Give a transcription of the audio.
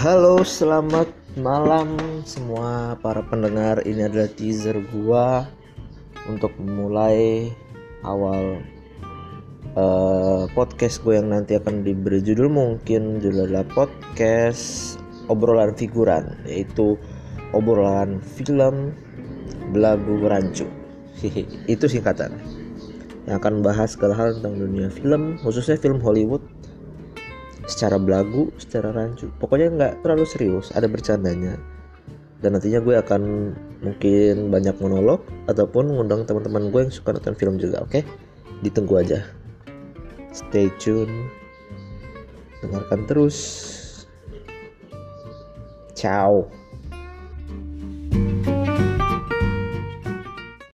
Halo, selamat malam semua para pendengar. Ini adalah teaser gua untuk memulai awal uh, podcast gue yang nanti akan diberi judul mungkin judul adalah podcast obrolan figuran, yaitu obrolan film belagu rancu. Itu singkatan yang akan bahas segala hal tentang dunia film, khususnya film Hollywood secara belagu, secara rancu. Pokoknya nggak terlalu serius, ada bercandanya. Dan nantinya gue akan mungkin banyak monolog ataupun ngundang teman-teman gue yang suka nonton film juga, oke? Okay? Ditunggu aja. Stay tune. Dengarkan terus. Ciao.